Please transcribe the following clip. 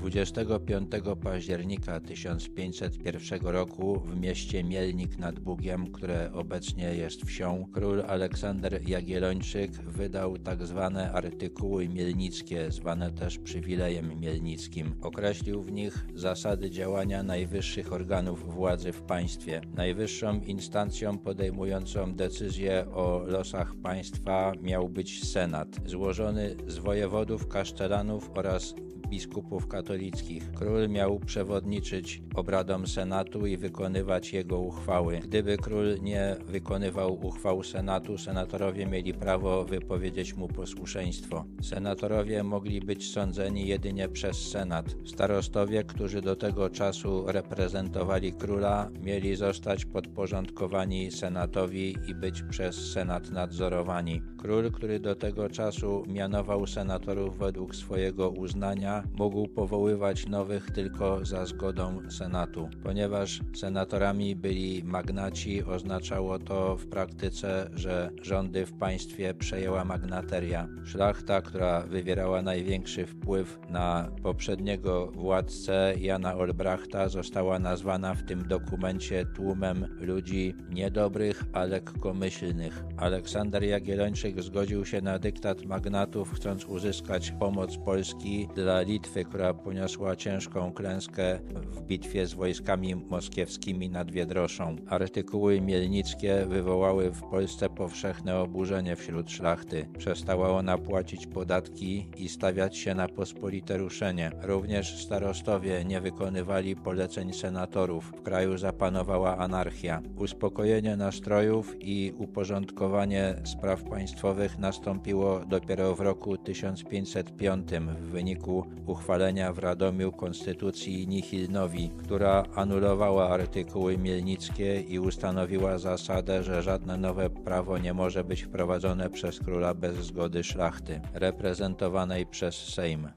25 października 1501 roku w mieście Mielnik nad Bugiem, które obecnie jest wsią, król Aleksander Jagiellończyk wydał tak zwane artykuły mielnickie, zwane też przywilejem mielnickim. Określił w nich zasady działania najwyższych organów władzy w państwie. Najwyższą instancją podejmującą decyzję o losach państwa miał być Senat, złożony z wojewodów, kasztelanów oraz biskupów katolickich. Król miał przewodniczyć obradom Senatu i wykonywać jego uchwały. Gdyby król nie wykonywał uchwał Senatu, senatorowie mieli prawo wypowiedzieć mu posłuszeństwo. Senatorowie mogli być sądzeni jedynie przez Senat. Starostowie, którzy do tego czasu reprezentowali króla, mieli zostać podporządkowani Senatowi i być przez Senat nadzorowani. Król, który do tego czasu mianował senatorów według swojego uznania, mógł powoływać nowych tylko za zgodą Senatu. Ponieważ senatorami byli magnaci, oznaczało to w praktyce, że rządy w państwie przejęła magnateria. Szlachta, która wywierała największy wpływ na poprzedniego władcę Jana Olbrachta, została nazwana w tym dokumencie tłumem ludzi niedobrych, a lekkomyślnych. Aleksander Jagiellończyk zgodził się na dyktat magnatów, chcąc uzyskać pomoc Polski dla Litwy, która poniosła ciężką klęskę w bitwie z wojskami moskiewskimi nad Wiedroszą. Artykuły mielnickie wywołały w Polsce powszechne oburzenie wśród szlachty. Przestała ona płacić podatki i stawiać się na pospolite ruszenie. Również starostowie nie wykonywali poleceń senatorów. W kraju zapanowała anarchia. Uspokojenie nastrojów i uporządkowanie spraw państwowych nastąpiło dopiero w roku 1505 w wyniku uchwalenia w Radomiu Konstytucji Nihilnowi, która anulowała artykuły mielnickie i ustanowiła zasadę, że żadne nowe prawo nie może być wprowadzone przez króla bez zgody szlachty, reprezentowanej przez Sejm.